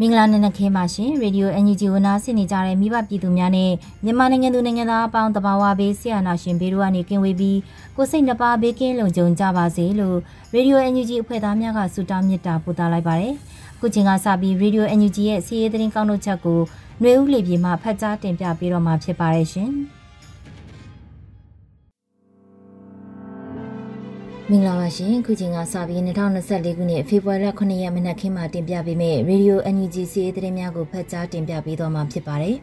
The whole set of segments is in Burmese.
မင်္ဂလာနံနက်ခင်းပါရှင်ရေဒီယို NUG ဝန်သားဆင်နေကြတဲ့မိဘပြည်သူများနဲ့မြန်မာနိုင်ငံသူနိုင်ငံသားအပေါင်းတဘာဝဘေးဆရာနာရှင်ဘေးတို့ကနေကင်းဝေးပြီးကိုစိတ်နှပါဘေးကင်းလုံခြုံကြပါစေလို့ရေဒီယို NUG အဖွဲ့သားများကဆုတောင်းမေတ္တာပို့သလိုက်ပါတယ်အခုချိန်ကစပြီးရေဒီယို NUG ရဲ့စီးရေးသတင်းကောင်းတို့ချက်ကိုຫນွေဦးလေပြေမှဖတ်ကြားတင်ပြပေးတော့မှာဖြစ်ပါတယ်ရှင်။ မင်္ဂလာပါရှင်ခုချိန်ကစပြီး2024ခုနှစ်ဖေဖော်ဝါရီလ9ရက်မနက်ခင်းမှာတင်ပြပေးမယ့် Radio NUG စီးသတင်းများကိုဖတ်ကြားတင်ပြပေးသွားမှာဖြစ်ပါတယ်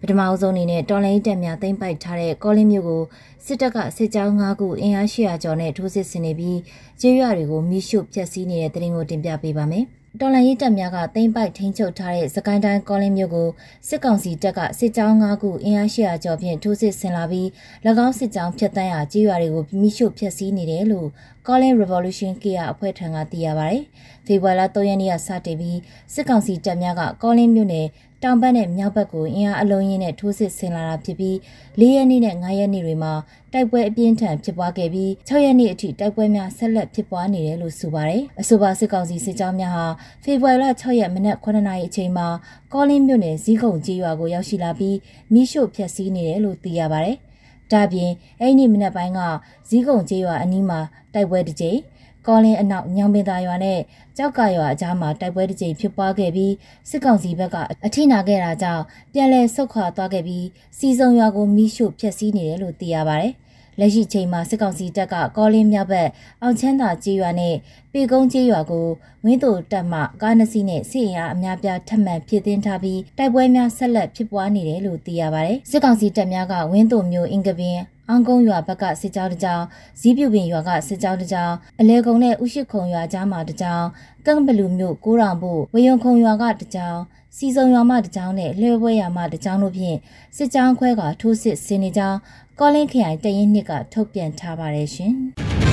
ပထမအဆုံးအနေနဲ့တော်လိုင်းတက်များသိမ့်ပိုက်ထားတဲ့ကောလင်းမြို့ကိုစစ်တပ်ကစစ်ကြောင်း၅ခုအင်အား800ကျော်နဲ့ထိုးစစ်ဆင်နေပြီးကျေးရွာတွေကိုမိရှုဖျက်ဆီးနေတဲ့သတင်းကိုတင်ပြပေးပါမယ်။ တော်လန်ရေးတပ်များကသိမ်းပိုက်ထိန်းချုပ်ထားတဲ့စကိုင်းတိုင်းကောလင်းမြို့ကိုစစ်ကောင်စီတပ်ကစစ်ကြောင်း၅ခုအင်အား၈၀၀ကျော်ဖြင့်ထိုးစစ်ဆင်လာပြီး၎င်းစစ်ကြောင်းဖျက်ဆီးရာကြေးရွာတွေကိုမိရှုဖျက်ဆီးနေတယ်လို့ Calling Revolution KR အဖွဲ့ထံကသိရပါဗျ။ဖေဖော်ဝါရီလ3ရက်နေ့ကစတင်ပြီးစစ်ကောင်စီတပ်များကကောလင်းမြို့နယ် တောင်ဘက်နဲ့မြောက်ဘက်ကိုအင်အားအလုံးရင်းနဲ့ထိုးစစ်ဆင်လာတာဖြစ်ပြီး၄ရက်နေ့နဲ့၅ရက်နေ့တွေမှာတိုက်ပွဲအပြင်းထန်ဖြစ်ပွားခဲ့ပြီး6ရက်နေ့အထိတိုက်ပွဲများဆက်လက်ဖြစ်ပွားနေတယ်လို့ဆိုပါတယ်။အဆိုပါစစ်ကောင်စီစစ်ကြောင်းများဟာဖေဖော်ဝါရီလ6ရက်မနက်9နာရီအချိန်မှာကောလင်းမြို့နယ်ဇီးကုံကြီးရွာကိုရောက်ရှိလာပြီးမိရှို့ဖျက်ဆီးနေတယ်လို့သိရပါတယ်။ဒါပြင်အဲ့ဒီမနက်ပိုင်းကဇီးကုံကြီးရွာအနီးမှာတိုက်ပွဲတစ်ကြိမ် ကောလင်းအနောက်ညောင်ပင်သာရွာနဲ့ကြောက်ကရွာအကြားမှာတိုက်ပွဲတစ်ကြိမ်ဖြစ်ပွားခဲ့ပြီးစစ်ကောင်စီဘက်ကအထိနာခဲ့တာကြောင့်ပြန်လည်ဆုတ်ခွာသွားခဲ့ပြီးစီစုံရွာကိုမိရှို့ဖျက်ဆီးနေတယ်လို့သိရပါတယ်။လက်ရှိချိန်မှာစစ်ကောင်စီတပ်ကကောလင်းမြောက်ဘက်အောင်ချမ်းသာကြေးရွာနဲ့ပေကုန်းကြေးရွာကိုဝင်းတို့တပ်မှကားနှစ်စီးနဲ့စစ်အင်အားအများပြားထပ်မံဖြစ်သိမ်းထားပြီးတိုက်ပွဲများဆက်လက်ဖြစ်ပွားနေတယ်လို့သိရပါတယ်။စစ်ကောင်စီတပ်များကဝင်းတို့မျိုးအင်ကပင် အောင်ကုန်းရွာဘက်ကစစ်ကြောင်းတစ်ကြောင်းဇီးပြုတ်ပင်ရွာကစစ်ကြောင်းတစ်ကြောင်းအလဲကုန်းနဲ့ဥရှိခုံရွာကြားမှာတစ်ကြောင်းကန့်ဘလူမြို့ကိုရောင်ဖို့ဝေယုံခုံရွာကတစ်ကြောင်းစီစုံရွာမှတစ်ကြောင်းနဲ့လှဲပွဲရွာမှတစ်ကြောင်းတို့ဖြင့်စစ်ကြောင်းခွဲကထိုးစစ်ဆင်နေကြောင်းကောလင်းခရိုင်တရင်နှစ်ကထုတ်ပြန်ထားပါတယ်ရှင်။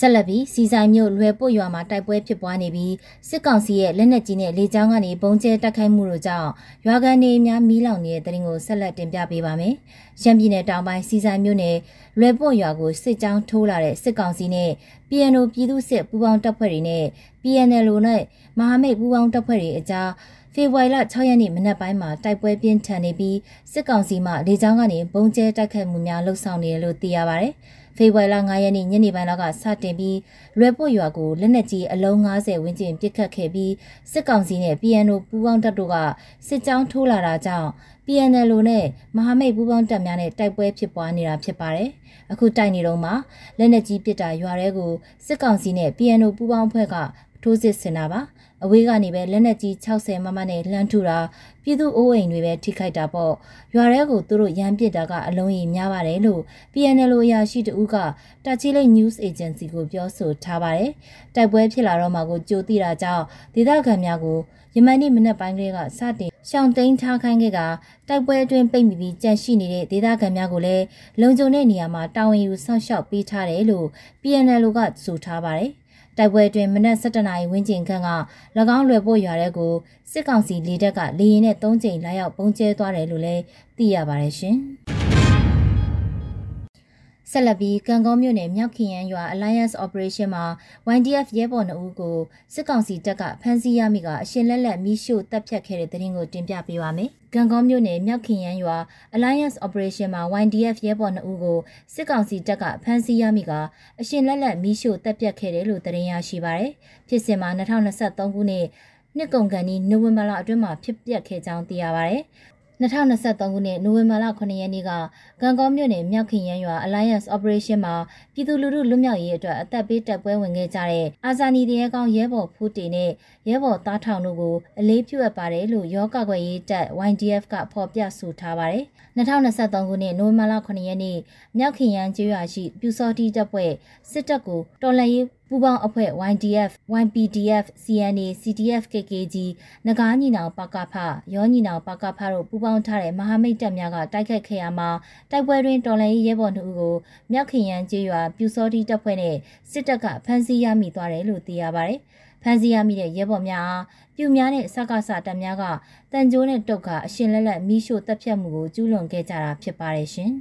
ဆက်လက်ပြီးစီဆိုင်မြို့လွယ်ပို့ရွာမှာတိုက်ပွဲဖြစ်ပွားနေပြီးစစ်ကောင်စီရဲ့လက်နက်ကြီးနဲ့လေကြောင်းကနေပုံကျဲတိုက်ခိုက်မှုတို့ကြောင့်ရွာကန်တွေများမီးလောင်နေတဲ့တရင်ကိုဆက်လက်တင်ပြပေးပါမယ်။ရှမ်းပြည်နယ်တောင်ပိုင်းစီဆိုင်မြို့နယ်လွယ်ပို့ရွာကိုစစ်ကြောင်းထိုးလာတဲ့စစ်ကောင်စီနဲ့ PNO ပြည်သူ့စစ်ပူးပေါင်းတပ်ဖွဲ့တွေနဲ့ PNL နဲ့မဟာမိတ်ပူးပေါင်းတပ်ဖွဲ့တွေအကြား ဖေဖော်ဝါရီလ6ရက်နေ့မနက်ပိုင်းမှာတိုက်ပွဲပြင်းထန်နေပြီးစစ်ကောင်စီမှလေကြောင်းကနေပုံကျဲတိုက်ခိုက်မှုများလှုပ်ဆောင်နေတယ်လို့သိရပါတယ်။ဖေဖော်ဝါရီလ9ရက်နေ့ညနေပိုင်းလောက်ကစတင်ပြီးလွယ်ပွတ်ရွာကိုလက်နက်ကြီးအလုံး90ဝန်းကျင်ပစ်ခတ်ခဲ့ပြီးစစ်ကောင်စီနဲ့ PNO ပူးပေါင်းတပ်တို့ကစစ်ကြောင်းထိုးလာတာကြောင့် PNL နဲ့မဟာမိတ်ပူးပေါင်းတပ်များနဲ့တိုက်ပွဲဖြစ်ပွားနေတာဖြစ်ပါတယ်။အခုတိုက်နေတော့မှလက်နက်ကြီးပစ်တာရွာရဲကိုစစ်ကောင်စီနဲ့ PNO ပူးပေါင်းဖွဲ့ကထိုးစစ်ဆင်တာပါ အဝေးကနေပဲလက်နက်ကြီး60မမနဲ့လှမ်းထူတာပြည်သူအိုးအိမ်တွေပဲထိခိုက်တာပေါ့ရွာထဲကိုသူတို့ရမ်းပစ်တာကအလုံးကြီးများပါတယ်လို့ PNL အရာရှိတဦးကတာချီလိတ် News Agency ကိုပြောဆိုထားပါတယ်တိုက်ပွဲဖြစ်လာတော့မှကိုကြိုသိတာကြောင့်ဒေသခံများကိုယမန်နေ့မနက်ပိုင်းကလေးကစတင်ရှောင်းတိန်ထားခိုင်းခဲ့ကတိုက်ပွဲအတွင်းပိတ်မိပြီးကြန့်ရှိနေတဲ့ဒေသခံများကိုလည်းလုံခြုံတဲ့နေရာမှာတာဝန်ယူဆောက်ရှောက်ပေးထားတယ်လို့ PNL ကဆိုထားပါတယ်။ တိုက်ပွဲတွင်မနက်7:00နာရီဝန်းကျင်ခန့်က၎င်းလွယ်ပို့ရွာတဲ့ကိုစစ်ကောင်စီလေတပ်ကလေရင်နဲ့၃ကြိမ်လာရောက်ပုံကျဲသွားတယ်လို့လည်းသိရပါတယ်ရှင်။ ဆက်လက်ပြီးကံကောမြို့နယ်မြောက်ခရန်ရွာ Alliance Operation မှာ YDF ရဲဘော်နှုတ်ကိုစစ်ကောင်စီတပ်ကဖမ်းဆီးရမိကအရှင်လက်လက်မိရှို့တပ်ဖြတ်ခဲ့တဲ့တဲ့ရင်ကိုတင်ပြပေးပါမယ်။ကံကောမြို့နယ်မြောက်ခရန်ရွာ Alliance Operation မှာ YDF ရဲဘော်နှုတ်ကိုစစ်ကောင်စီတပ်ကဖမ်းဆီးရမိကအရှင်လက်လက်မိရှို့တပ်ဖြတ်ခဲ့တယ်လို့သတင်းရရှိပါရယ်။ဖြစ်စဉ်မှာ2023ခုနှစ်နှစ်ကုန်ကန်ဒီနိုဝင်ဘာလအတွင်းမှာဖြစ်ပျက်ခဲ့ကြောင်းသိရပါရယ်။2023ခုနှစ်နိုဝင်ဘာလ9ရက်နေ့က ကံကောမြို့နယ်မြောက်ခင်ရန်ရွာ Alliance Operation မှာပြည်သူလူထုလွတ်မြောက်ရေးအတွက်အသက်ပေးတပ်ပွဲဝင်ခဲ့ကြတဲ့အာဇာနည်တရေကောင်းရဲဘော်ဖူးတေနဲ့ရဲဘော်သားထောင်တို့ကိုအလေးပြုအပ်ပါတယ်လို့ရောကကွယ်ရေးတပ် YDF ကဖော်ပြဆိုထားပါတယ်။2023ခုနှစ်နိုဝင်ဘာလ9ရက်နေ့မြောက်ခင်ရန်ကျေးရွာရှိပြူစောတိတပ်ဖွဲ့စစ်တပ်ကိုတော်လှန်ရေးပူးပေါင်းအဖွဲ့ YDF, YPDF, CNA, CDF, KKG နဂါးညီနောင်ပကဖရောညီနောင်ပကဖတို့ပူးပေါင်းထားတဲ့မဟာမိတ်တပ်များကတိုက်ခတ်ခဲ့ရမှာတိုက်ပွဲတွင်တော်လှန်ရေးရဲဘော်တို့ကိုမြောက်ခင်ရန်ကျေးရွာပြူစောတိတပ်ဖွဲ့နဲ့စစ်တပ်ကဖမ်းဆီးရမိသွားတယ်လို့သိရပါတယ်။ဖမ်းဆီးရမိတဲ့ရဲဘော်များအားပြူများနဲ့စကားစတပ်များကတန်ကြိုးနဲ့တုတ်ကအရှင်လက်လက်မိရှို့တပ်ဖြတ်မှုကိုကျူးလွန်ခဲ့ကြတာဖြစ်ပါတယ်ရှင်။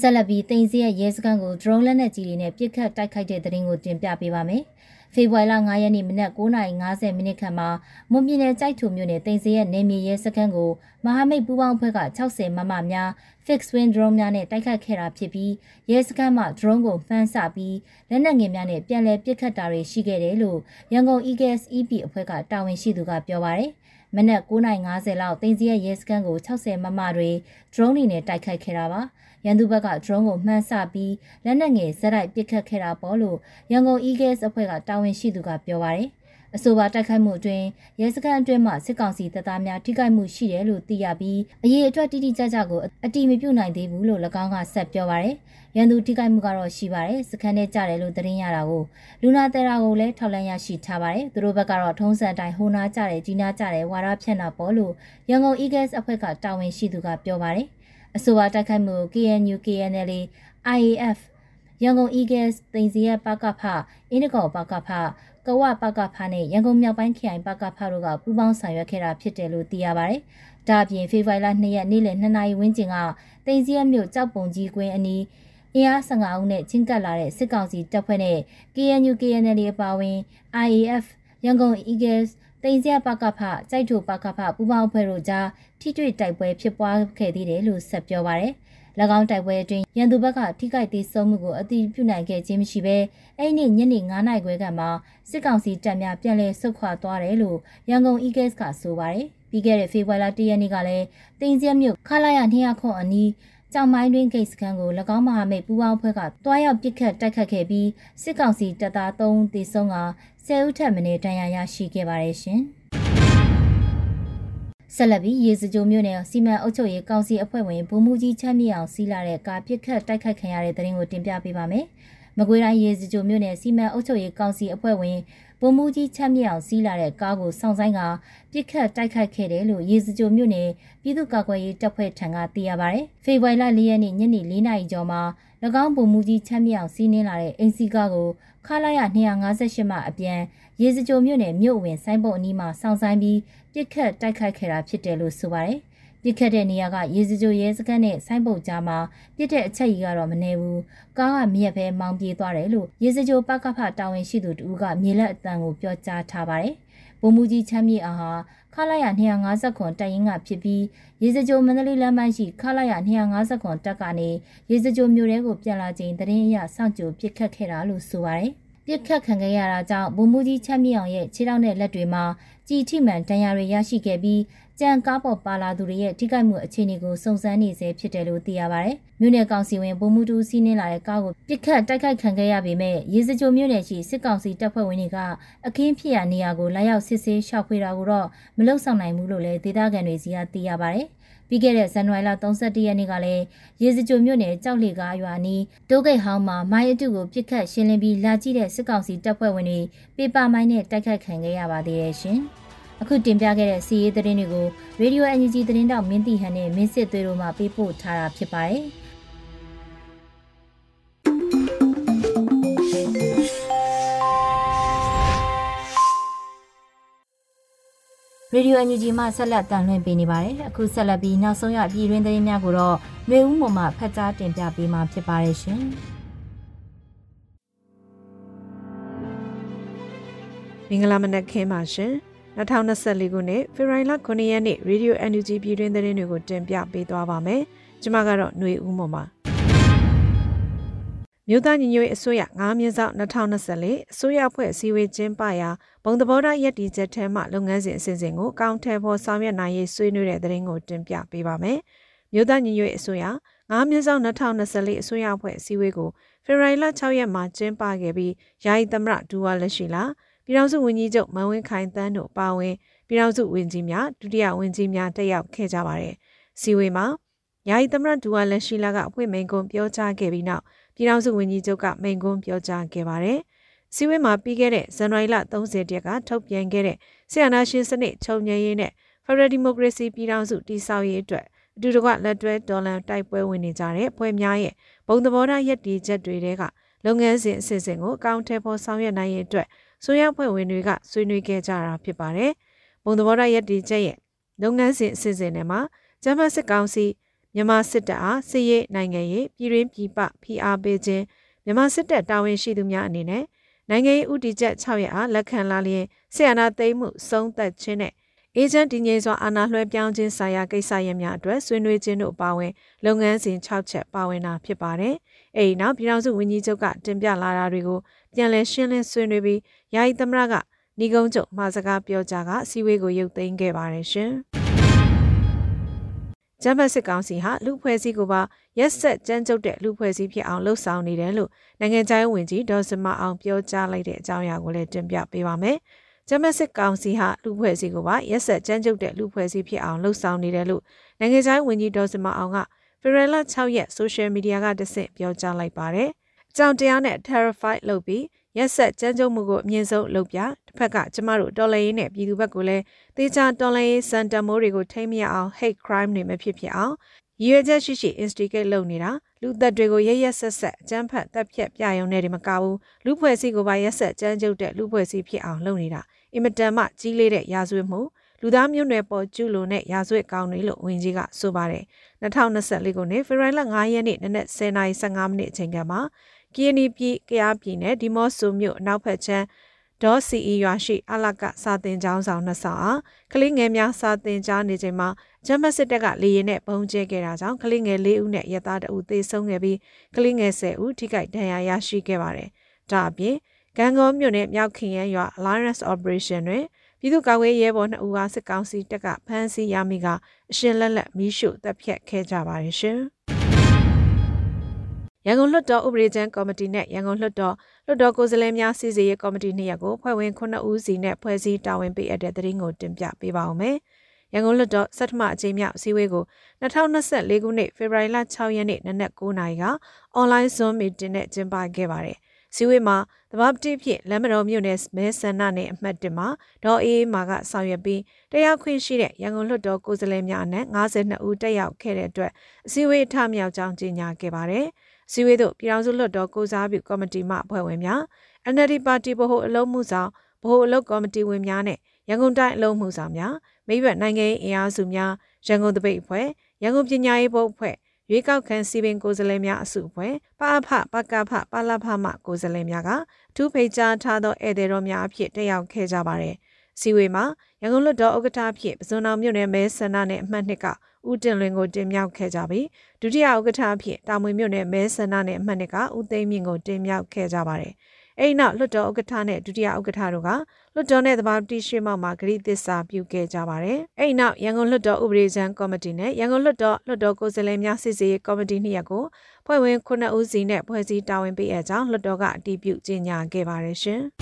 ဆက်လက်ပြီးတင်စီရဲ့ရဲစခန်းကို drone လက်နက်ကြီးတွေနဲ့ပစ်ခတ်တိုက်ခိုက်တဲ့တဲ့ရင်ကိုတင်ပြပေးပါမယ်။ ဖေဖော်ဝါရီလ9ရက်နေ့မနက်9:50မိနစ်ခန့်မှာမွန်ပြည်နယ်ကြိုက်ထုမြို့နယ်တင်စီရဲ့နေမြေရဲစခန်းကိုမဟာမိတ်ပူးပေါင်းအဖွဲ့က60မမများ fixed wing drone များနဲ့တိုက်ခတ်ခဲ့တာဖြစ်ပြီးရဲစခန်းမှ drone ကိုဖမ်းဆပြီးလက်နက်ငယ်များနဲ့ပြန်လည်ပစ်ခတ်တာတွေရှိခဲ့တယ်လို့ရန်ကုန် EGS EP အဖွဲ့ကတာဝန်ရှိသူကပြောပါရယ်မနက်9:50လောက်တင်စီရဲ့ရဲစခန်းကို60မမတွေ drone တွေနဲ့တိုက်ခိုက်ခဲ့တာပါ။ ရန်သူဘက်က drone ကိုမှန်းဆပြီးလက်နက်ငယ်ဇက်တိုက်ပစ်ခတ်ခဲ့တာပေါ့လို့ရန်ကုန် Eagles အဖွဲ့ကတာဝန်ရှိသူကပြောပါတယ်။အဆိုပါတိုက်ခိုက်မှုအတွင်းရဲစခန်းအတွင်းမှာစစ်ကောင်စီတပ်သားများထိခိုက်မှုရှိတယ်လို့သိရပြီးအရေးအတွက်တိတိကျကျကိုအတိမပြုနိုင်သေးဘူးလို့၎င်းကဆက်ပြောပါရယ်။ရန်သူထိခိုက်မှုကတော့ရှိပါတယ်။စခန်းထဲကြတယ်လို့သတင်းရတာကိုလူနာတဲရာကိုလည်းထောက်လန့်ရရှိထားပါတယ်။သူတို့ဘက်ကတော့ထုံးစံတိုင်းဟိုနာကြတယ်ကြီးနာကြတယ်ဝါရဖြန့်တာပေါ့လို့ရန်ကုန် Eagles အဖွဲ့ကတာဝန်ရှိသူကပြောပါတယ်။ အဆိုပါတိုက်ခိုက်မှု KNU KNL IAF ရန်ကုန် Eagles တင်စီရပကဖအင်းတကောပကဖကဝပကဖနဲ့ရန်ကုန်မြောက်ပိုင်းခရိုင်ပကဖတို့ကပူးပေါင်းဆောင်ရွက်ခဲ့တာဖြစ်တယ်လို့သိရပါတယ်။ဒါအပြင်ဖေဖော်ဝါရီလ2ရက်နေ့လယ်2နာရီဝန်းကျင်ကတင်စီရမြို့ကြောက်ပုံကြီးကွင်းအနီးအင်အား15ဦးနဲ့ချင်းကပ်လာတဲ့စစ်ကောင်စီတပ်ဖွဲ့နဲ့ KNU KNL အပါအဝင် IAF ရန်ကုန် Eagles တိန်စရပကဖကြိုက်ထိုပကဖပူပေါင်းအဖွဲ့တို့ကြားထိတွေ့တိုက်ပွဲဖြစ်ပွားခဲ့သေးတယ်လို့ဆက်ပြောပါရယ်၎င်းတိုက်ပွဲအတွင်းရန်သူဘက်ကထိခိုက်သေးဆုံးမှုကိုအတိပြုနိုင်ခဲ့ခြင်းမရှိဘဲအဲ့ဒီညနေ9နာရီခွဲကမှစစ်ကောင်စီတပ်များပြန်လည်ဆုတ်ခွာသွားတယ်လို့ရန်ကုန် Eagles ကဆိုပါတယ်ပြီးခဲ့တဲ့ဖေဖော်ဝါရီလ1ရက်နေ့ကလည်းတင်ကျက်မြို့ခလာရ200ခွန်အနီး ကြောင်မိုင်းတွင်ဂိတ်စခန်းကို၎င်းမဟာမိတ်ပူးပေါင်းအဖွဲ့ကတွားရောက်ပစ်ခတ်တိုက်ခတ်ခဲ့ပြီးစစ်ကောင်စီတပ်သား3ဦးသေဆုံးက10ဦးထက်မနည်းဒဏ်ရာရရှိခဲ့ပါတယ်ရှင်။ဆက်လက်ပြီးရေစကြိုမြို့နယ်စီမံအုပ်ချုပ်ရေးကောင်စီအဖွဲ့ဝင်ဗိုလ်မှူးကြီးချမ်းမြေအောင်စီးလာတဲ့ကာပစ်ခတ်တိုက်ခတ်ခံရတဲ့တဲ့ရင်ကိုတင်ပြပေးပါမယ်။မကွေးတိုင်းရေစကြိုမြို့နယ်စီမံအုပ်ချုပ်ရေးကောင်စီအဖွဲ့ဝင် ဗိုလ်မှူးကြီးချမ်းမြေအောင်စီးလာတဲ့ကားကိုစောင့်ဆိုင်ကပြစ်ခတ်တိုက်ခိုက်ခဲ့တယ်လို့ရေစကြိုမြို့နယ်ပြည်သူ့ကာကွယ်ရေးတပ်ဖွဲ့ထံကသိရပါဗျ။ဖေဖော်ဝါရီလ၄ရက်နေ့ညနေ၄နာရီကျော်မှာ၎င်းဗိုလ်မှူးကြီးချမ်းမြေအောင်စီးနင်းလာတဲ့အင်စီကားကိုခလာရ258မှအပြန်ရေစကြိုမြို့နယ်မြို့ဝင်ဆိုင်းပုတ်အနီးမှာစောင့်ဆိုင်ပြီးပြစ်ခတ်တိုက်ခိုက်ခဲ့တာဖြစ်တယ်လို့ဆိုပါတယ်။ ပြစ်ခတ်တဲ့နေရာကရေစကြိုရဲစခန်းနဲ့ဆိုင်းပုတ်ကြားမှာပြစ်တဲ့အချက်ကြီးကတော့မနေဘူးကားကမြက်ပဲမောင်းပြေးသွားတယ်လို့ရေစကြိုပကဖတာဝန်ရှိသူတူကမြေလက်အတန်ကိုပြောကြားထားပါတယ်ဗိုလ်မှူးကြီးချမ်းမြေအားဟာခလာရ250ခွန်တပ်ရင်းကဖြစ်ပြီးရေစကြိုမန္တလေးလမ်းပိုင်းရှိခလာရ250ခွန်တပ်ကနေရေစကြိုမြို့ထဲကိုပြန်လာချိန်တရင်အရစောင့်ကြိုပစ်ခတ်ခဲ့တာလို့ဆိုပါတယ်ပြစ်ခတ်ခံခဲ့ရတာကြောင့်ဗိုလ်မှူးကြီးချမ်းမြေအောင်ရဲ့ခြေထောက်နဲ့လက်တွေမှာကြည်ထိမှန်ဒဏ်ရာတွေရရှိခဲ့ပြီး ကြံကားပေါ်ပါလာသူတွေရဲ့ထိခိုက်မှုအခြေအနေကိုစုံစမ်းနေဆဲဖြစ်တယ်လို့သိရပါတယ်။မြို့နယ်ကောင်စီဝင်ဗိုလ်မှူးတူစီးနင်းလာတဲ့ကားကိုပစ်ခတ်တိုက်ခိုက်ခံခဲ့ရပေမဲ့ရေစကြိုမြို့နယ်ရှိစစ်ကောင်စီတပ်ဖွဲ့ဝင်တွေကအခင်းဖြစ်ရာနေရာကိုလာရောက်စစ်ဆေးရှောက်ဖွေတာကိုတော့မလုံဆောင်နိုင်ဘူးလို့လည်းဒေသခံတွေစီကသိရပါတယ်။ပြီးခဲ့တဲ့ဇန်နဝါရီလ31ရက်နေ့ကလည်းရေစကြိုမြို့နယ်ကြောက်လေကားရွာနီးတိုးဂိတ်ဟောင်းမှာမိုင်းအတုကိုပြစ်ခတ်ရှင်းလင်းပြီးလာကြည့်တဲ့စစ်ကောင်စီတပ်ဖွဲ့ဝင်တွေပေပါမိုင်းနဲ့တိုက်ခတ်ခံခဲ့ရပါသေးတယ်ရှင်။ အခုတင်ပြခဲ့တဲ့စီးရေးသတင်းတွေကို Radio NUG သတင်းတောက်မင်းတီဟန်နဲ့မင်းစစ်သွေးတို့မှပေးပို့ထားတာဖြစ်ပါတယ်။ရေဒီယိုအန်ယူဂျီမှဆက်လက်တန်လှည့်ပေးနေပါတယ်အခုဆက်လက်ပြီးနောက်ဆုံးရပြည်တွင်းသတင်းများကိုတော့မျိုးဦးမှမှဖတ်ကြားတင်ပြပေးမှာဖြစ်ပါတယ်ရှင်မင်္ဂလာမနက်ခင်းပါရှင် 2024ခုနှစ်ဖေဖော်ဝါရီလ9ရက်နေ့ရေဒီယို NUG ပြည်တွင်းသတင်းတွေကိုတင်ပြပေးသွားပါမယ်ကျွန်မကတော့ຫນွေဦးမှပါမြို့သားညီညွတ်ရေးအစိုးရ9မြင်းဆောင်2024အစိုးရအဖွဲ့အစည်းအဝေးကျင်းပရာဘုံသဘောထားရည်တည်ချက်ထဲမှလုပ်ငန်းစဉ်အစဉ်စဉ်ကိုအကောင့်ထဲပေါ်ဆောင်ရွက်နိုင်ရေးဆွေးနွေးတဲ့သတင်းကိုတင်ပြပေးပါမယ်။မြို့သားညီညွတ်ရေးအစိုးရ9မြင်းဆောင်2024အစိုးရအဖွဲ့အစည်းအဝေးကိုဖေဖော်ဝါရီလ6ရက်မှာကျင်းပခဲ့ပြီးယာယီသမရဒူဝါလက်ရှိလာ ပြည်ထောင်စုဝန်ကြီးချုပ်မန်ဝင်းခိုင်တန်းတို့ပါဝင်ပြည်ထောင်စုဝန်ကြီးများဒုတိယဝန်ကြီးများတက်ရောက်ခဲ့ကြပါတယ်။စီဝေမှာယာယီသမရဒူဝါလက်ရှိလာကအဖွင့်မိန်ကွန်းပြောကြားခဲ့ပြီးနောက်ပြည်ထောင်စုဝန်ကြီးချုပ်ကမိန့်ခွန်းပြောကြားခဲ့ပါတယ်။စီဝဲမှာပြီးခဲ့တဲ့ဇန်နဝါရီလ30ရက်ကထုတ်ပြန်ခဲ့တဲ့ဆီယနာရှင်စနစ်ချုပ်ငြိမ်းရေးနဲ့ Federal Democracy ပြည်ထောင်စုတည်ဆောက်ရေးအတွက်အတူတကွလက်တွဲဒေါ်လန်တိုက်ပွဲဝင်နေကြတဲ့ဖွဲ့များရဲ့ဘုံသဘောထားရည်တည်ချက်တွေတဲကလုပ်ငန်းစဉ်အစီအစဉ်ကိုအကောင့်ထဲပေါ်ဆောင်ရွက်နိုင်ရေးအတွက် ဆိုရဖွဲ့ဝင်တွေကဆွေးနွေးခဲ့ကြတာဖြစ်ပါတယ်။ဘုံသဘောထားရည်တည်ချက်ရဲ့လုပ်ငန်းစဉ်အစီအစဉ်တွေမှာဂျမတ်စစ်ကောင်စီမြန်မာစစ်တပ်အားစစ်ရေးနိုင်ငံရေးပြည်ရင်းပြည်ပဖိအားပေးခြင်းမြန်မာစစ်တပ်တာဝန်ရှိသူများအနေနဲ့နိုင်ငံရေးဥတီချက်6ရက်အားလက်ခံလာလျင်ဆီယနာသိမ်းမှုဆုံးသက်ခြင်းနဲ့ အေဂျင့်တည်ငြိမ်စွာအာဏာလွှဲပြောင်းခြင်းဆိုင်ရာကိစ္စရပ်များအတွက်ဆွေးနွေးခြင်းတို့ပါဝင်လုပ်ငန်းစဉ်6ချက်ပါဝင်တာဖြစ်ပါတယ်။အဲဒီနောက်ပြည်ထောင်စုဝန်ကြီးချုပ်ကတင်ပြလာတာတွေကိုပြန်လည်ရှင်းလင်းဆွေးနွေးပြီးယာယီသမရကညီကုန်းချုပ်မှာစကားပြောကြားကအစည်းအဝေးကိုရုပ်သိမ်းခဲ့ပါတယ်ရှင်။ဂျမ်ဘတ်စစ်ကောင်စီဟာလူဖွဲ့စည်းကိုပါရက်ဆက်ကြမ်းကြုတ်တဲ့လူဖွဲ့စည်းဖြစ်အောင်လှုပ်ဆောင်နေတယ်လို့နိုင်ငံခြားရေးဝန်ကြီးဒေါ်စမအောင်ပြောကြားလိုက်တဲ့အကြောင်းအရာကိုလည်းတင်ပြပေးပါမယ်။ ဂျမ်ဘတ်စစ်ကောင်စီဟာလူဖွဲ့စည်းကိုပါရက်ဆက်ကြမ်းကြုတ်တဲ့လူဖွဲ့စည်းဖြစ်အောင်လှုပ်ဆောင်နေတယ်လို့နိုင်ငံခြားရေးဝန်ကြီးဒေါ်စမအောင်ကဖေရလာ6ရက်ဆိုရှယ်မီဒီယာကတဆင့်ပြောကြားလိုက်ပါတယ်။အကြောင်းတရားနဲ့ terrified လုပ်ပြီးရက်ဆက်ကြမ်းကြုတ်မှုကိုအမြင့်ဆုံးလုပ်ပြတစ်ဖက်ကကျမတို့တော်လှန်ရေးနဲ့ပြည်သူဘက်ကိုလည်းတေချာတော်လှန်ရေးစံတမိုးတွေကိုထိမ့်မရအောင် hate crime တွေမဖြစ်ဖြစ်အောင် ရည်ရွယ်ချက်ရှိရှိ instigate လုပ်နေတာလူသက်တွေကိုရရက်ဆက်ဆက်အကြမ်းဖက်တပ်ဖြတ်ပြရုံနဲ့ဒီမကဘူးလူဖွဲ့စည်းကိုပါရက်ဆက်ကြမ်းကြုတ်တဲ့လူဖွဲ့စည်းဖြစ်အောင်လုပ်နေတာအင်မတန်မှကြီးလေးတဲ့ရာဇဝတ်မှုလူသားမျိုးနွယ်ပေါ်ကျူးလွန်တဲ့ရာဇဝတ်ကောင်းတွေလို့ဝန်ကြီးကဆိုပါတယ်2024ခုနှစ်ဖေဖော်ဝါရီလ9ရက်နေ့နနက်10:15မိနစ်အချိန်ကမှာကီယနီပြည်ကရားပြည်နယ်ဒီမော့ဆိုမြို့အနောက်ဘက်ခြမ်းဒေါ်စီအီရွာရှိအလကစာတင်ကျောင်းဆောင်နှစ်ဆောင်အားကလေးငယ်များစာတင်ကြားနေချိန်မှာ ဂျမတ်စစ်တပ်ကလေရင်နဲ့ပုံကျဲခဲ့တာကြောင့်ကလေးငယ်၄ဦးနဲ့ရဲသားတအုပ်သေဆုံးခဲ့ပြီးကလေးငယ်10ဦးထိခိုက်ဒဏ်ရာရရှိခဲ့ပါတယ်။ဒါအပြင်ဂန်ကောမြို့နယ်မြောက်ခင်ရန်ရွာ Alliance Operation တွင်ပြည်သူ့ကာကွယ်ရေးဘော်နှစ်ဦးအားစစ်ကောင်စီတပ်ကဖမ်းဆီးရမိကအရှင်လက်လက်မီးရှို့တပ်ဖြတ်ခဲ့ကြပါတယ်ရှင်။ရန်ကုန်လွှတ်တော်ဥပဒေချမ်းကော်မတီနဲ့ရန်ကုန်လွှတ်တော်လွှတ်တော်ကိုယ်စားလှယ်များစီစီရေးကော်မတီနှစ်ရပ်ကိုဖွဲ့ဝင်9ဦးစီနဲ့ဖွဲ့စည်းတာဝန်ပေးအပ်တဲ့သတင်းကိုတင်ပြပေးပါောင်းမယ်။ ရန်ကုန်လွှတ်တော်စက်ထမအကြိမ်မြောက်အစည်းအဝေးကို2024ခုနှစ်ဖေဖော်ဝါရီလ6ရက်နေ့နနက်9:00နာရီကအွန်လိုင်း Zoom meeting နဲ့ကျင်းပခဲ့ပါတယ်။စီဝေးမှာတဘာပတိဖြစ်လမ်းမတော်မြို့နယ်မဲဆန္ဒနယ်အမှတ်1မှာဒေါ်အေးမာကဆောင်ရွက်ပြီးတရားခွင့်ရှိတဲ့ရန်ကုန်လွှတ်တော်ကိုယ်စားလှယ်များအနက်52ဦးတက်ရောက်ခဲ့တဲ့အတွက်အစည်းအဝေးအထမြောက်ကြောင်းကြေညာခဲ့ပါတယ်။စည်းဝေးသို့ပြည်ထောင်စုလွှတ်တော်ကိုစားပြုကော်မတီမှအဖွဲ့ဝင်များ NLD ပါတီဗဟိုအလုံးမှုဆောင်ဗဟိုအလုပ်ကော်မတီဝင်များနဲ့ရန်ကုန်တိုင်းအလုံးမှုဆောင်များ မိဘနိုင်ငံရေးအင်အားစုများရန်ကုန်တပိတ်အဖွဲ့ရန်ကုန်ပညာရေးဘုတ်အဖွဲ့ရွေးကောက်ခံစီပင်ကိုယ်စားလှယ်များအစုအဖွဲ့ပအဖပကဖပလဖမကိုယ်စားလှယ်များကအထူးဖိတ်ကြားထားသောဧည့်သည်တော်များအဖြစ်တက်ရောက်ခဲ့ကြပါတယ်။စီဝေမှာရန်ကုန်လွှတ်တော်ဥက္ကဋ္ဌအဖြစ်ပဇွန်အောင်မြို့နယ်မဲဆန္ဒနယ်အမှတ်2ကဦးတင်လွင်ကိုတင်မြှောက်ခဲ့ကြပြီးဒုတိယဥက္ကဋ္ဌအဖြစ်တာမွေမြို့နယ်မဲဆန္ဒနယ်အမှတ်2ကဦးသိမ်းမြင့်ကိုတင်မြှောက်ခဲ့ကြပါတယ်။အဲဒီနောက်လွှတ်တော်ဥက္ကဋ္ဌနဲ့ဒုတိယဥက္ကဋ္ဌတို့က လွှတ်တော်နဲ့သဘာဝတိရှိမောက်မှာဂရိသစ္စာပြုခဲ့ကြပါတယ်။အဲဒီနောက်ရန်ကုန်လွှတ်တော်ဥပဒေချမ်းကော်မတီနဲ့ရန်ကုန်လွှတ်တော်လွှတ်တော်ကိုယ်စားလှယ်များစစ်ဆေးရေးကော်မတီနှစ်ရပ်ကိုဖွဲ့ဝင်9ဦးစီနဲ့ဖွဲ့စည်းတာဝန်ပေးအပ်ကြောင်းလွှတ်တော်ကအတည်ပြုကြေညာခဲ့ပါတယ်ရှင်။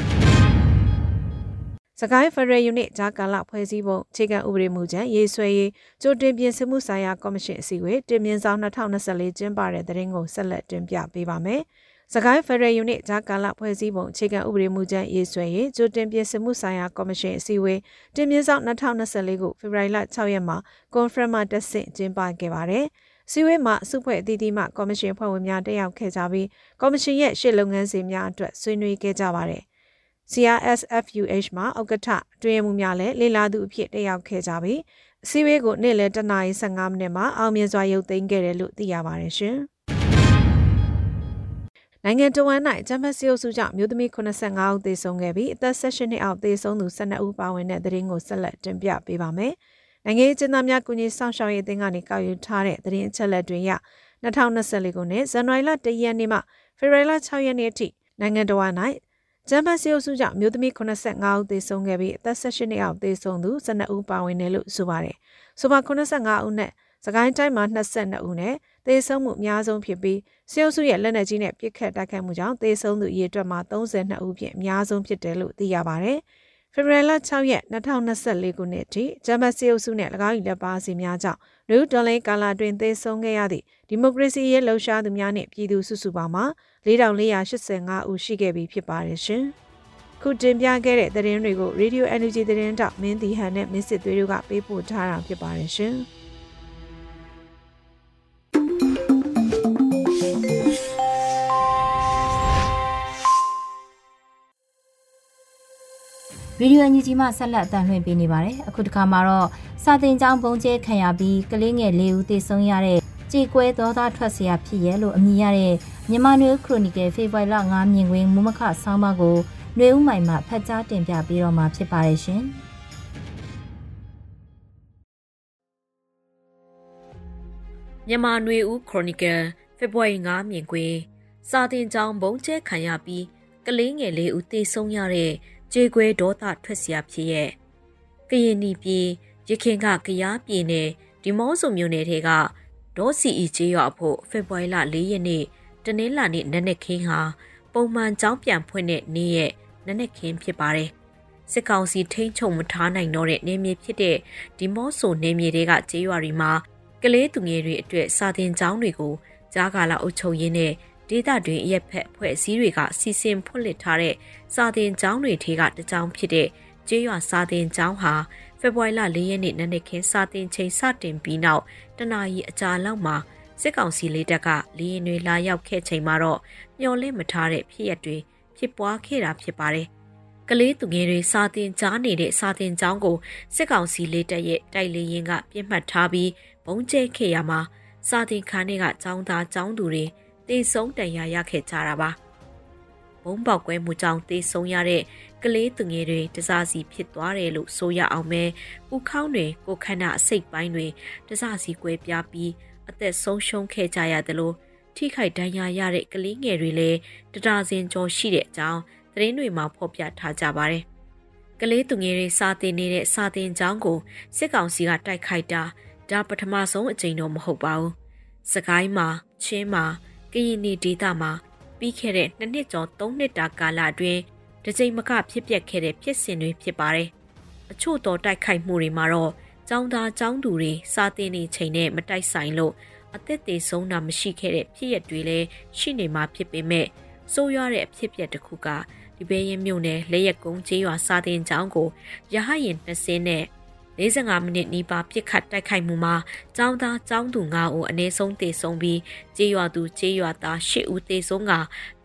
စကိုင်းဖရယ်ယူနစ်ဂျာကာလဖွဲ့စည်းပုံအခြေခံဥပဒေမူကြမ်းရေးဆွဲရေးကြိုတင်ပြင်ဆင်မှုဆိုင်ရာကော်မရှင်အစည်းအဝေးတင်မြင့်ဆောင်2024ကျင်းပတဲ့တဲ့ရင်ကိုဆက်လက်တင်ပြပေးပါမယ်။ စကိုင်းဖရယ်ယူနစ်ဂျာကာလဖွဲ့စည်းပုံအခြေခံဥပဒေမူကြမ်းရေးဆွဲရေးကြိုတင်ပြင်ဆင်မှုဆိုင်ရာကော်မရှင်အစည်းအဝေးတင်မြင့်ဆောင်2024ကိုဖေဖော်ဝါရီလ6ရက်မှာကွန်ဖရင့်မှာတက်ဆင့်ကျင်းပခဲ့ပါတယ်။စီဝေးမှာစုဖွဲ့အသီးသီးမှကော်မရှင်ဖွဲ့ဝင်များတက်ရောက်ခဲ့ကြပြီးကော်မရှင်ရဲ့ရှေ့လုပ်ငန်းစဉ်များအတွက်ဆွေးနွေးခဲ့ကြပါတယ်။ CRSFUH မှာဥက္ကဋ္ဌအတွင်းမှုများလည်းလေလာသူအဖြစ်တက်ရောက်ခဲ့ကြပြီးအစည်းအဝေးကိုနေ့လယ်တနာရီ15မိနစ်မှာအောင်မြင်စွာရုပ်သိမ်းခဲ့တယ်လို့သိရပါတယ်ရှင်။ နိုင်ငံတော်ဝန်၌ဂျမတ်စီအုပ်စုကြောင့်မြို့သမီး85ဦးသေဆုံးခဲ့ပြီးအသက်16နှစ်အောက်သေဆုံးသူ12ဦးပါဝင်တဲ့သတင်းကိုဆက်လက်တင်ပြပေးပါမယ်။နိုင်ငံရေးကျင်းသားများကုညီဆောင်ရှောက်ရေးအသင်းကနေကောက်ယူထားတဲ့သတင်းအချက်အလက်တွေအရ2024ခုနှစ်ဇန်နဝါရီလ1ရက်နေ့မှဖေဖော်ဝါရီလ6ရက်နေ့အထိနိုင်ငံတော်ဝန်၌ဂျမ်ဘတ်စီအုပ်စုကြောင့်မြို့သမီး85ဦးသေဆုံးခဲ့ပြီးအသက်18နှစ်အောက်သေဆုံးသူ12ဦးပါဝင်တယ်လို့ဆိုပါတယ်။ဆိုပါ85ဦးနဲ့ စကိုင်းတိုင်းမှာ22ဦးနဲ့သေဆုံးမှုအများဆုံးဖြစ်ပြီးစီအုပ်စုရဲ့လက်နက်ကြီးနဲ့ပစ်ခတ်တိုက်ခိုက်မှုကြောင့်သေဆုံးသူအရေအတွက်မှာ32ဦးဖြင့်အများဆုံးဖြစ်တယ်လို့သိရပါတယ်။ဖေဖော်ဝါရီလ6ရက်2024ခုနှစ်ထိဂျမတ်စီအုပ်စုနဲ့၎င်း၏လက်ပါစီများကြောင့်လူဒေါ်လင်းကာလာတွင်သေဆုံးခဲ့ရသည့်ဒီမိုကရေစီရေးလှုပ်ရှားသူများနှင့်ပြည်သူစုစုပေါင်းမှာ4485ဦးရှိခဲ့ပြီဖြစ်ပါတယ်ရှင်။ခုတင်ပြခဲ့တဲ့သတင်းတွေကို Radio Energy သတင်းတောက်မင်းတီဟန်နဲ့မင်းစစ်သွေးတို့ကပေးပို့ထားတာဖြစ်ပါတယ်ရှင်။ ဗီဒီယိုအန်ဂျီမှဆက်လက်အသံလွှင့်ပေးနေပါတယ်အခုတစ်ခါမှာတော့စာတင်ကြောင်းပုံကျဲခံရပြီးကလေးငယ်လေးဦးသေဆုံးရတဲ့ကြေကွဲသောသားထွက်เสียဖြစ်ရဲလို့အမည်ရတဲ့မြန်မာနွေခရိုနီကယ်ဖေဖော်ဝါရီလ9မြင်ကွင်းမူမခဆောင်းပါးကိုຫນွေဦးမိုင်မှဖတ်ကြားတင်ပြပေးတော့မှာဖြစ်ပါတယ်ရှင်မြန်မာနွေဦးခရိုနီကယ်ဖေဖော်ဝါရီ9မြင်ကွင်းစာတင်ကြောင်းပုံကျဲခံရပြီးကလေးငယ်လေးဦးသေဆုံးရတဲ့ ကြေကွဲဒေါသထွက်စရာဖြစ်ရဲ့ကရင်နီပြည်ရခင်ကကရားပြည်နယ်ဒီမောဆိုမြို့နယ်ထဲကဒေါစီအီကျေးရွာဖို့ဖေဖော်ဝါရီလ၄ရက်နေ့တနင်္လာနေ့နနက်ခင်းဟာပုံမှန်ကြောင်းပြန်ဖွင့်တဲ့နေ့ရဲ့နနက်ခင်းဖြစ်ပါတယ်။စစ်ကောင်စီထိန်းချုပ်မထားနိုင်တော့တဲ့နေမြေဖြစ်တဲ့ဒီမော့ဆိုနေမြေတွေကကျေးရွာတွေမှာကလေးသူငယ်တွေအတွက်စာသင်ကျောင်းတွေကိုကြားကာလအုပ်ချုပ်ရင်းနဲ့ ဒေသတွင်အရက်ဖက်ဖွဲ့စည်းတွေကစီစဉ်ဖွင့်လှစ်ထားတဲ့စာသင်ကျောင်းတွေထဲကတစ်ကျောင်းဖြစ်တဲ့ကျေးရွာစာသင်ကျောင်းဟာဖေဖော်ဝါရီလ၄ရက်နေ့နနက်ခင်းစာသင်ချိန်စတင်ပြီးနောက်တနာရီအကြာလောက်မှာစစ်ကောင်စီလေးတပ်ကလေရင်တွေလာရောက်ခဲ့ချိန်မှာတော့မျော်လင့်မထားတဲ့ဖြစ်ရပ်တွေဖြစ်ပွားခဲ့တာဖြစ်ပါတယ်။ကလေးသူငယ်တွေစာသင်ကြားနေတဲ့စာသင်ကျောင်းကိုစစ်ကောင်စီလေးတပ်ရဲ့တိုက်လေရင်ကပြစ်မှတ်ထားပြီးဘုံကျဲခဲ့ရမှာစာသင်ခန်းတွေကကျောင်းသားကျောင်းသူတွေ တေဆုံးတန်ရာရခဲ့ကြတာပါဘုံပေါက်ကွဲမှုကြောင့်တေဆုံးရတဲ့ကလေးသူငယ်တွေတစားစီဖြစ်သွားတယ်လို့ဆိုရအောင်ပဲဥခေါင်းတွေကိုခန္ဓာအစိတ်ပိုင်းတွေတစားစီကွဲပြားပြီးအသက်ဆုံးရှုံးခဲ့ကြရတယ်လို့ထိခိုက်ဒဏ်ရာရတဲ့ကလေးငယ်တွေလည်းတဒါဇင်ကျော်ရှိတဲ့အကြောင်းသတင်းတွေမှာဖော်ပြထားကြပါတယ်ကလေးသူငယ်တွေစာတင်နေတဲ့စာတင်ကျောင်းကိုစစ်ကောင်စီကတိုက်ခိုက်တာဒါပထမဆုံးအကြိမ်တော့မဟုတ်ပါဘူး။စကိုင်းမှာချင်းမှာ ကရင်နီဒေသမှာပြီးခဲ့တဲ့နှစ်နှစ်ကျော်သုံးနှစ်တာကာလအတွင်းတကြိမ်မကဖြစ်ပျက်ခဲ့တဲ့ဖြစ်စဉ်တွေဖြစ်ပါတယ်။အချို့တော်တိုက်ခိုက်မှုတွေမှာတော့ចောင်းသားចောင်းသူတွေစာတင်နေချိန်နဲ့မတိုက်ဆိုင်လို့အသက်သေးဆုံးတာမရှိခဲ့တဲ့ဖြစ်ရပ်တွေလည်းရှိနေမှာဖြစ်ပေမဲ့စိုးရွားတဲ့အဖြစ်ပျက်တစ်ခုကဒီဘေးရင်မြို့နယ်လက်ရက်ကုန်းကျေးရွာစာတင်ကျောင်းကိုရဟရင်20နဲ့ 45မိနစ်နီးပါးပြစ်ခတ်တိုက်ခိုက်မှုမှာចောင်းသားចောင်းသူ9ဦးအနည်းဆုံးသေဆုံးပြီးကြေးရွာသူကြေးရွာသား10ဦးသေဆုံးက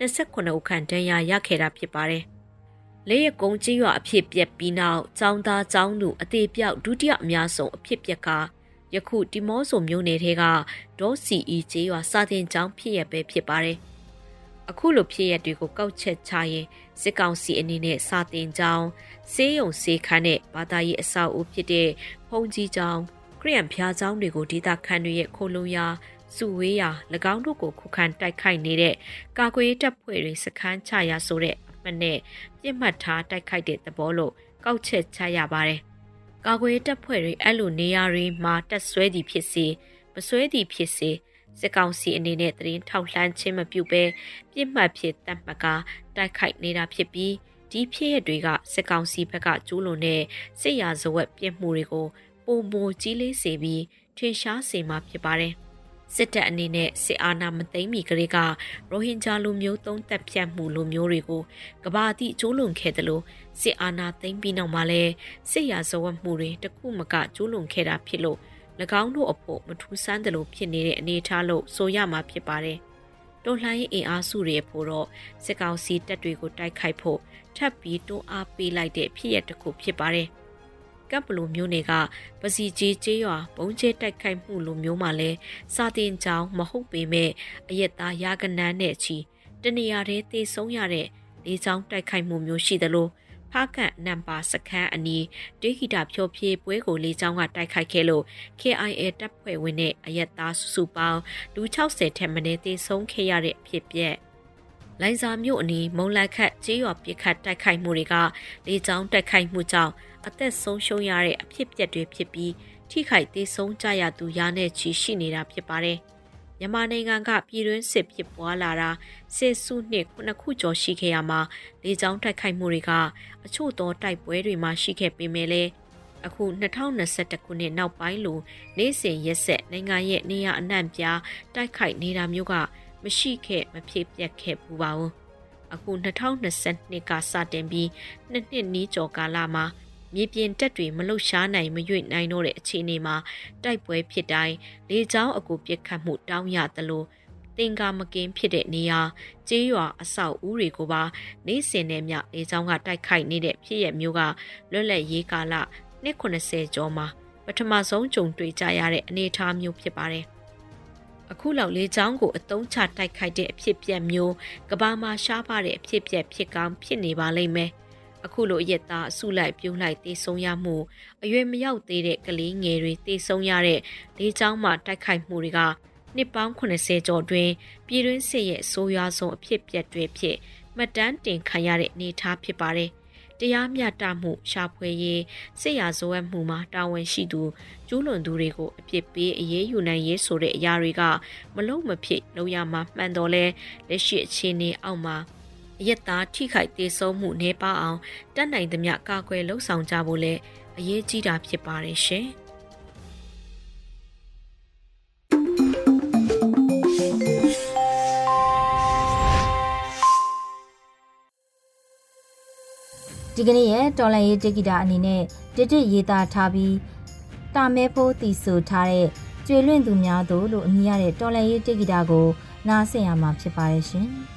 29ဦးခန့်ဒဏ်ရာရခဲ့တာဖြစ်ပါတယ်။လက်ရကုန်းကြေးရွာအဖြစ်ပြက်ပြီးနောက်ចောင်းသားចောင်းသူအသေးပြောက်ဒုတိယအများဆုံးအဖြစ်ပြက်ကယခုဒီမောဆိုမြို့နယ်ထဲကဒေါ်စီအီကျေးရွာစာတင်ကျောင်းဖြစ်ရပဲဖြစ်ပါတယ်။အခုလိုဖြစ်ရက်တွေကိုကောက်ချက်ချရင် စစ်ကောင်စီအနေနဲ့စာတင်ကြောင်းစေးရုံစေးခန်းနဲ့ဘာသာရေးအဆောက်အဦဖြစ်တဲ့ဖုန်ကြီးကျောင်းခရီးယန်ဖျားကျောင်းတွေကိုဒေသခံတွေရဲ့ခိုလုံရာစုဝေးရာ၎င်းတို့ကိုခုခံတိုက်ခိုက်နေတဲ့ကာကွယ်တပ်ဖွဲ့တွေစခန်းချရာဆိုတဲ့အမှတ်နဲ့ပြစ်မှတ်ထားတိုက်ခိုက်တဲ့သဘောလို့ကောက်ချက်ချရပါတယ်။ကာကွယ်တပ်ဖွဲ့တွေအဲ့လိုနေရာတွေမှာတက်ဆွဲသည်ဖြစ်စေမဆွဲသည်ဖြစ်စေစစ်ကောင်စီအနေနဲ့တရင်ထောက်လှမ်းခြင်းမပြုဘဲပြစ်မှတ်ဖြစ်တတ်မှတ်က တိုက်ခိုက်နေတာဖြစ်ပြီးဒီဖြစ်ရတွေကစစ်ကောင်စီဘက်ကကျူးလွန်တဲ့စစ်ရာဇဝတ်ပြစ်မှုတွေကိုပုံမကြီးလေးစေပြီးထင်ရှားစေမှာဖြစ်ပါတယ်စစ်တပ်အနေနဲ့စစ်အာဏာမသိမ်းမီကလေးကရိုဟင်ဂျာလူမျိုးသုံးသက်ဖြတ်မှုလူမျိုးတွေကိုကဘာတိကျိုးလွန်ခဲ့တယ်လို့စစ်အာဏာသိမ်းပြီးနောက်မှာလဲစစ်ရာဇဝတ်မှုတွေတခုမကကျိုးလွန်ခဲ့တာဖြစ်လို့၎င်းတို့အဖို့မထူးဆန်းတယ်လို့ဖြစ်နေတဲ့အနေအထားလို့ဆိုရမှာဖြစ်ပါတယ်။ တော်လှန်ရေးအင်အားစုတွေဖို့တော့စစ်ကောင်စီတပ်တွေကိုတိုက်ခိုက်ဖို့ထပ်ပြီးတွန်းအားပေးလိုက်တဲ့ဖြစ်ရပ်တစ်ခုဖြစ်ပါတယ်။ကပ်ပလိုမျိုးတွေကပစီကြီးကျေးရွာဘုံကျဲတိုက်ခိုက်မှုလိုမျိုးမှလည်းစာတင်ကြောင်းမဟုတ်ပေမဲ့အရက်သားရာကနန်းနဲ့ချီတနေရာတည်းသေဆုံးရတဲ့လေးချောင်းတိုက်ခိုက်မှုမျိုးရှိသလို ဖားကန့်နံပါစခန်းအနီးဒေဂီတာဖြိုဖြေးပွဲကိုလေးချောင်းကတိုက်ခိုက်ခဲ့လို့ KIA တပ်ဖွဲ့ဝင်နဲ့အရက်သားစုစုပေါင်းလူ60ထက်မနည်းသေဆုံးခဲ့ရတဲ့အဖြစ်ပြက်လိုင်ဇာမြို့အနီးမုံလက်ခတ်ကြေးရွာပြစ်ခတ်တိုက်ခိုက်မှုတွေကလေကြောင်းတိုက်ခိုက်မှုကြောင့်အသက်ဆုံးရှုံးရတဲ့အဖြစ်ပြက်တွေဖြစ်ပြီးထိခိုက်သေးဆုံးကြရသူရာနဲ့ချီရှိနေတာဖြစ်ပါတယ်။ မြန်မာနိုင်ငံကပြည်တွင်းစစ်ဖြစ်ပွားလာတာစစ်စုနှစ်ခုနှစ်ခုကျော်ရှိခဲ့ရမှာလေကြောင်းတိုက်ခိုက်မှုတွေကအချို့သောတိုက်ပွဲတွေမှာရှိခဲ့ပေမဲ့လည်းအခု2021ခုနှစ်နောက်ပိုင်းလိုနေ့စဉ်ရက်ဆက်နိုင်ငံရဲ့နေရအနှံ့ပြားတိုက်ခိုက်နေတာမျိုးကမရှိခဲ့မဖြစ်ပြက်ခဲ့ဘူးပါဘူးအခု2022ကစတင်ပြီးနှစ်နှစ်နီးကျော်ကာလမှာ မြေပြင်တက်တွေမလှုပ်ရှားနိုင်မရွေ့နိုင်တော့တဲ့အခြေအနေမှာတိုက်ပွဲဖြစ်တိုင်းလေကြောင်းအကူပစ်ခတ်မှုတောင်းရသလိုတင်ကာမကင်းဖြစ်တဲ့နေရာကျေးရွာအဆောက်အဦတွေကိုပါနေစင်နဲ့မြလေကြောင်းကတိုက်ခိုက်နေတဲ့ဖြစ်ရမျိုးကလွတ်လပ်ရေးကာလ290ကျော်မှာပထမဆုံးကြုံတွေ့ကြရတဲ့အနေအထားမျိုးဖြစ်ပါတယ်အခုလောက်လေးချောင်းကိုအတုံးချတိုက်ခိုက်တဲ့အဖြစ်ပြက်မျိုးကဘာမှာရှားပါတဲ့အဖြစ်ပြက်ဖြစ်ကောင်းဖြစ်နေပါလိမ့်မယ်။ အခုလိုအရက်သားအစုလိုက်ပြုံးလိုက်တေဆုံးရမှုအရွယ်မရောက်သေးတဲ့ကလေးငယ်တွေတေဆုံးရတဲ့လေးချောင်းမှာတိုက်ခိုက်မှုတွေကနှစ်ပေါင်း80ကျော်တွင်ပြည်တွင်းစစ်ရဲ့ဆိုးရွားဆုံးအဖြစ်ပြက်တွေဖြစ်မှတ်တမ်းတင်ခံရတဲ့အနေအထားဖြစ်ပါတယ်။တရားမျှတမှုရှာဖွေရေးစစ်ရာဇဝတ်မှုမှာတာဝန်ရှိသူကျူးလွန်သူတွေကိုအပြစ်ပေးအရေးယူနိုင်ရေးဆိုတဲ့အရာတွေကမလုံးမဖြစ်လုပ်ရမှာမှန်တော်လဲလက်ရှိအခြေအနေအောက်မှာ အရက်သားထိခိုက်သေးဆုံးမှုနှဲပါအောင်တတ်နိုင်သမျှကာကွယ်လှုံ့ဆော်ကြဖို့လည်းအရေးကြီးတာဖြစ်ပါတယ်ရှင်။ဒီကနေ့ရဲ့တော်လန်ရေးတက္ကတာအနေနဲ့တတစ်ရေးသားထားပြီးတာမဲဖိုးတီဆိုထားတဲ့ကျွေလွင့်သူများတို့လို့အမည်ရတဲ့တော်လန်ရေးတက္ကတာကိုနားဆင်ရမှာဖြစ်ပါတယ်ရှင်။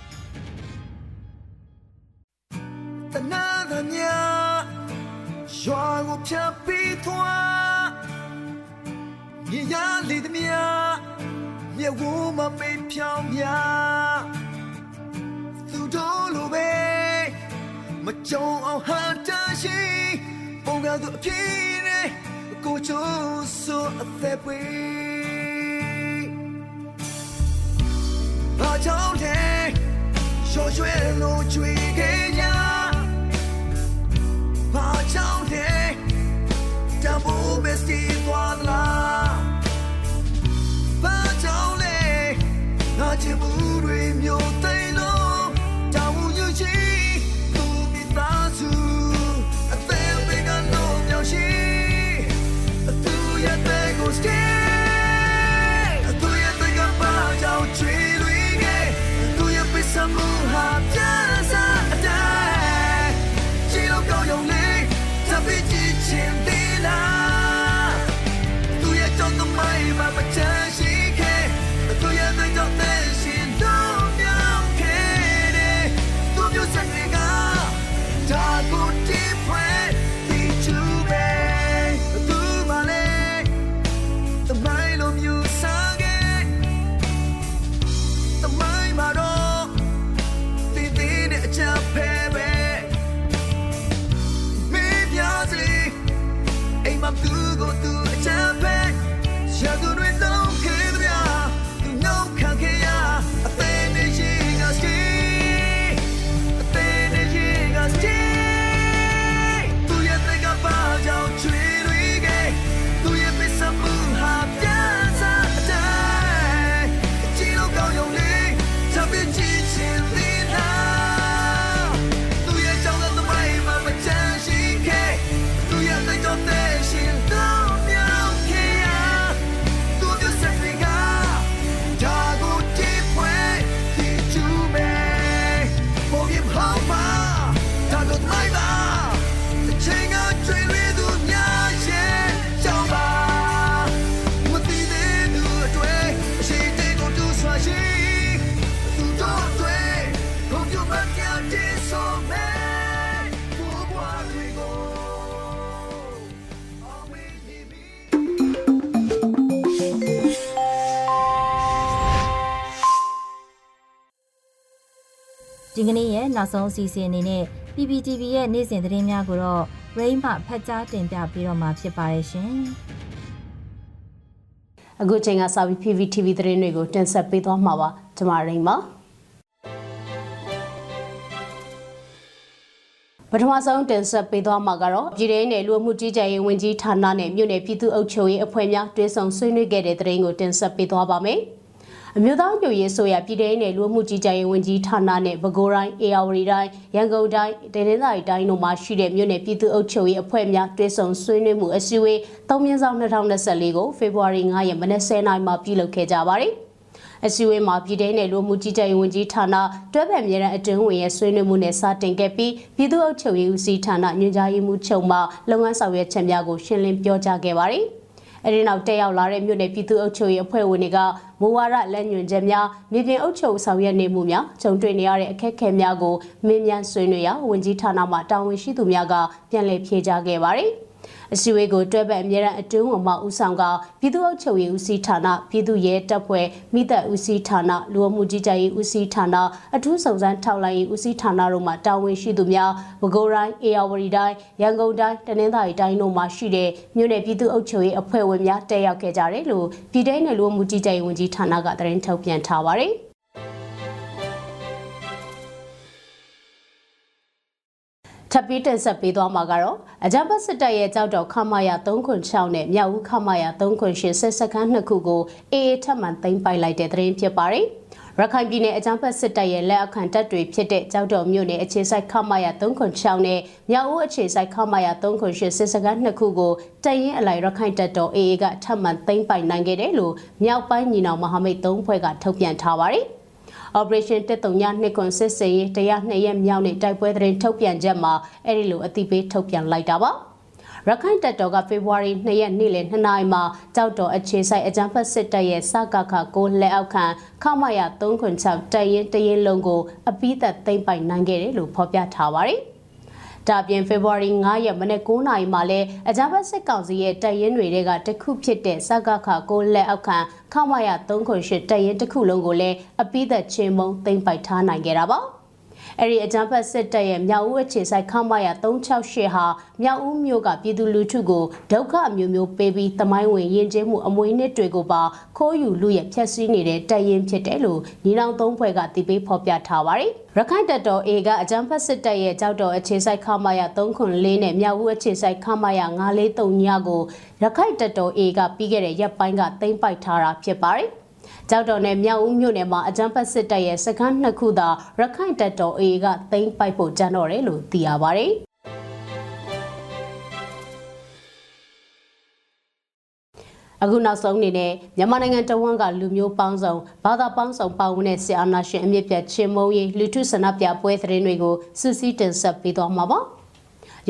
ကိုဖြတ်ပြီးထွားမြေရလေသည်မြမြေဝမမေးဖြောင်းမြသူတို့လိုပဲမကြုံအောင်ဟာတရှိပုံကသူအဖြစ်နဲ့ကိုချိုးဆိုအသက်ပွေဘာကြောင့်လဲရွှေရွှေလို့ကြွေခဲ့ ချစ်မှုတွေမျိုးသိ ဒီကနေ့ရဲ့နောက်ဆုံးအစီအစဉ်အနေနဲ့ PPTV ရဲ့နေ့စဉ်သတင်းများကိုတော့ Rain မှဖတ်ကြားတင်ပြပေးတော့မှာဖြစ်ပါတယ်ရှင်။အခုချိန်ကစပြီး PPTV သတင်းတွေကိုတင်ဆက်ပေးသွားမှာပါ။ကျွန်မရိန်ပါ။ပထမဆုံးတင်ဆက်ပေးသွားမှာကတော့ပြည်ထောင်နယ်လူမှုကြီးကြပ်ရေးဝန်ကြီးဌာနနဲ့မြို့နယ်ပြည်သူ့အုပ်ချုပ်ရေးအဖွဲ့များတွဲဆောင်ဆွေးနွေးခဲ့တဲ့သတင်းကိုတင်ဆက်ပေးသွားပါမယ်။ အမျိုးသားမျိုးရေးဆိုရပြည်ထောင်နယ်လူမှုကြီးကြပ်ရေးဝန်ကြီးဌာနနဲ့ပဲခူးတိုင်းအေရဝတီတိုင်းရန်ကုန်တိုင်းဒေသနာတိုင်းတို့မှာရှိတဲ့မြို့နယ်ပြည်သူ့အုပ်ချုပ်ရေးအဖွဲ့များတွဲဆုံဆွေးနွေးမှုအစည်းအဝေး၃မြင်းဆောင်2024ကိုဖေဖော်ဝါရီ9ရက်မနက်10:00နာရီမှာပြုလုပ်ခဲ့ကြပါတယ်။အစည်းအဝေးမှာပြည်ထောင်နယ်လူမှုကြီးကြပ်ရေးဝန်ကြီးဌာနတွဲဖက်မြေရန်အတွင်းဝင်ရဲ့ဆွေးနွေးမှုနဲ့စတင်ခဲ့ပြီးပြည်သူ့အုပ်ချုပ်ရေးဦးစီးဌာနညွှန်ကြားရေးမှူးချုပ်မှလုပ်ငန်းဆောင်ရွက်ချက်များကိုရှင်းလင်းပြောကြားခဲ့ပါတယ်။ အဲဒီနောက်တက်ရောက်လာတဲ့မြို့နယ်ပြည်သူ့အုပ်ချုပ်ရေးအဖွဲ့ဝင်တွေကမူဝါဒလက်ညွှန်ချက်များမြေပြင်အုပ်ချုပ်ဆောင်ရွက်နေမှုများဂျုံတွေ့နေရတဲ့အခက်အခဲများကိုမင်းမြန်ဆွေးနွေးရာဝန်ကြီးဌာနမှတာဝန်ရှိသူများကပြန်လည်ဖြေကြားခဲ့ပါတယ်။ အစည်းအဝေးကိုတွဲဘက်အမြဲတမ်းအတွင်းဝန်မှဦးဆောင်ကပြည်သူ့အုပ်ချုပ်ရေးဦးစီးဌာနပြည်သူ့ရဲတပ်ဖွဲ့မိသက်ဦးစီးဌာနလူဝမှုကြီးကြပ်ရေးဦးစီးဌာနအထူးစုံစမ်းထောက်လှမ်းရေးဦးစီးဌာနတို့မှတာဝန်ရှိသူများပဲခူးတိုင်းအေရဝတီတိုင်းရန်ကုန်တိုင်းတနင်္သာရီတိုင်းတို့မှရှိတဲ့မြို့နယ်ပြည်သူ့အုပ်ချုပ်ရေးအဖွဲ့ဝင်များတက်ရောက်ခဲ့ကြတယ်လို့ပြည်ထောင်နယ်လူဝမှုကြီးကြပ်ရေးဝန်ကြီးဌာနကသတင်းထုတ်ပြန်ထားပါတယ်။ ထပ်ပြီးတင်ဆက်ပေးသွားမှာကတော့အကြံပတ်စစ်တပ်ရဲ့ကြောက်တော်ခမာယာ306နဲ့မြောက်ဦးခမာယာ308ဆက်စခန်းနှစ်ခုကိုအေအေထပ်မံသိမ်းပိုက်လိုက်တဲ့သတင်းဖြစ်ပါတယ်ရခိုင်ပြည်နယ်အကြံဖက်စစ်တပ်ရဲ့လက်အခန့်တပ်တွေဖြစ်တဲ့ကြောက်တော်မြို့နယ်အခြေစိုက်ခမာယာ306နဲ့မြောက်ဦးအခြေစိုက်ခမာယာ308စစ်စခန်းနှစ်ခုကိုတရင်အလိုက်ရခိုင်တပ်တော် AA ကထပ်မံသိမ်းပိုက်နိုင်ခဲ့တယ်လို့မြောက်ပိုင်းညီနောင်မဟာမိတ်၃ဖွဲ့ကထုတ်ပြန်ထားပါတယ်။ Operation 139ခွန်စစ်စေးတရား2ရက်မြောက်နေ့တိုက်ပွဲသတင်းထုတ်ပြန်ချက်မှာအဲ့ဒီလိုအသိပေးထုတ်ပြန်လိုက်တာပါရခိုင်တပ်တော်ကဖေဖော်ဝါရီ2ရက်နေ့လယ်2နာရီမှာကြောက်တော်အခြေဆိုင်အကြမ်းဖက်စစ်တပ်ရဲ့စကခကိုလက်အောက်ခံခမရ306တရင်တရင်လုံးကိုအပိသက်သိမ့်ပိုင်နိုင်ခဲ့တယ်လို့ဖော်ပြထားပါတယ် ဒါပြင်ဖေဖော်ဝါရီ9ရက်မနေ့9နာရီမှာလဲအကြမ်းဖက်စစ်ကောင်စီရဲ့တပ်ရင်းတွေကတခုဖြစ်တဲ့စကခကိုလက်အောက်ခံခမရ308တပ်ရင်းတစ်ခုလုံးကိုလည်းအပိသက်ချင်းမုံသိမ့်ပိုက်ထားနိုင်ခဲ့တာပါ အဲ့ဒီအကြမ်းဖက်စစ်တပ်ရဲ့မြောက်ဦးအခြေဆိုင်ခမရ368ဟာမြောက်ဦးမြို့ကပြည်သူလူထုကိုဒုက္ခအမျိုးမျိုးပေးပြီးတမိုင်းဝင်ရင်ကျင်းမှုအမွေနှစ်တွေကိုပါခိုးယူလူရဲ့ဖျက်ဆီးနေတဲ့တပ်ရင်းဖြစ်တယ်လို့ညီနောင်သုံးဖွဲ့ကတိပေးဖော်ပြထားပါတယ်။ရခိုင်တပ်တော် A ကအကြမ်းဖက်စစ်တပ်ရဲ့ကြောက်တော်အခြေဆိုင်ခမရ304နဲ့မြောက်ဦးအခြေဆိုင်ခမရ943ညကိုရခိုင်တပ်တော် A ကပြီးခဲ့တဲ့ရက်ပိုင်းကသိမ်းပိုက်ထားတာဖြစ်ပါတယ်။ ကြောက်တော်နယ်မြောက်ဦးမြို့နယ်မှာအကြမ်းဖက်စစ်တပ်ရဲ့စခန်းနှစ်ခုသာရခိုင်တပ်တော် AA ကသိမ်းပိုက်ဖို့ကြံတော့တယ်လို့သိရပါဗျ။အခုနောက်ဆုံးအနေနဲ့မြန်မာနိုင်ငံတဝန်းကလူမျိုးပေါင်းစုံဘာသာပေါင်းစုံပါဝင်တဲ့ဆီအာနာရှင်အမြင့်ပြတ်ချင်းမုံရေးလူထုဆန္ဒပြပွဲသတင်းတွေကိုစူးစီးတင်ဆက်ပေးသွားမှာပါ။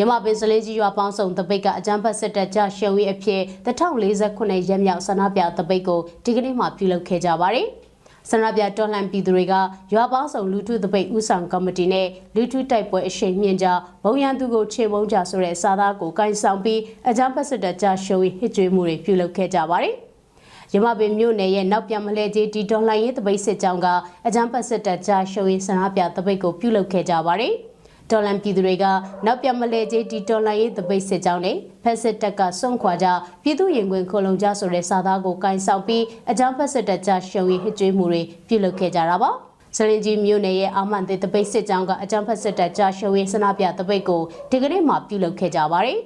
ရမပင်စလေးကြီးရွာပေါင်းစုံတပိတ်ကအကြမ်းဖက်စစ်တပ်ကြရှုံးရေးအဖြစ်1049ရက်မြောက်ဆန္ဒပြတပိတ်ကိုဒီကနေ့မှပြုလုပ်ခဲ့ကြပါတယ်။ဆန္ဒပြတော်လှန်ပြည်သူတွေကရွာပေါင်းစုံလူထုတပိတ်ဥဆောင်ကော်မတီနဲ့လူထုတိုက်ပွဲအရှိန်မြင့်ကြဘုံရန်သူကိုခြေမုံကြဆိုတဲ့စာသားကိုကန်ဆောင်ပြီးအကြမ်းဖက်စစ်တပ်ကြရှုံးရေးဟစ်ကြွေးမှုတွေပြုလုပ်ခဲ့ကြပါတယ်။ရမပင်မြို့နယ်ရဲ့နောက်ပြန်မလဲကြီးဒီဒေါ်လာရေးတပိတ်စစ်ကြောင်းကအကြမ်းဖက်စစ်တပ်ကြားရှုံးရေးဆန္ဒပြတပိတ်ကိုပြုလုပ်ခဲ့ကြပါတယ်။ တော်လန်ပြည်သူတွေကနောက်ပြမလဲကြီးဒီတော်လန်ရေးတပိတ်စစ်ကြောင်းနဲ့ဖက်စစ်တပ်ကစွန့်ခွာကြပြည်သူရင်ခွင်ခိုလုံကြဆိုတဲ့စာသားကိုကင်ဆောင်ပြီးအကြောင်းဖက်စစ်တပ်ကြရှုံရီဟစ်ကြွေးမှုတွေပြုလုပ်ခဲ့ကြတာပါစလင်ကြီးမြို့နယ်ရဲ့အာမန်တေတပိတ်စစ်ကြောင်းကအကြမ်းဖက်စစ်တပ်ကြားရှုံရီစနာပြတပိတ်ကိုဒီကနေ့မှပြုလုပ်ခဲ့ကြပါတယ်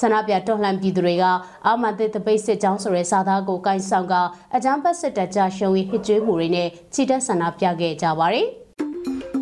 ဆန္ဒပြတော်လှန်ပြည်သူတွေကအာမန်တေတပိတ်စစ်ကြောင်းဆိုတဲ့စာသားကိုကင်ဆောင်ကအကြမ်းဖက်စစ်တပ်ကြားရှုံရီဟစ်ကြွေးမှုတွေနဲ့ချီတက်ဆန္ဒပြခဲ့ကြပါတယ်။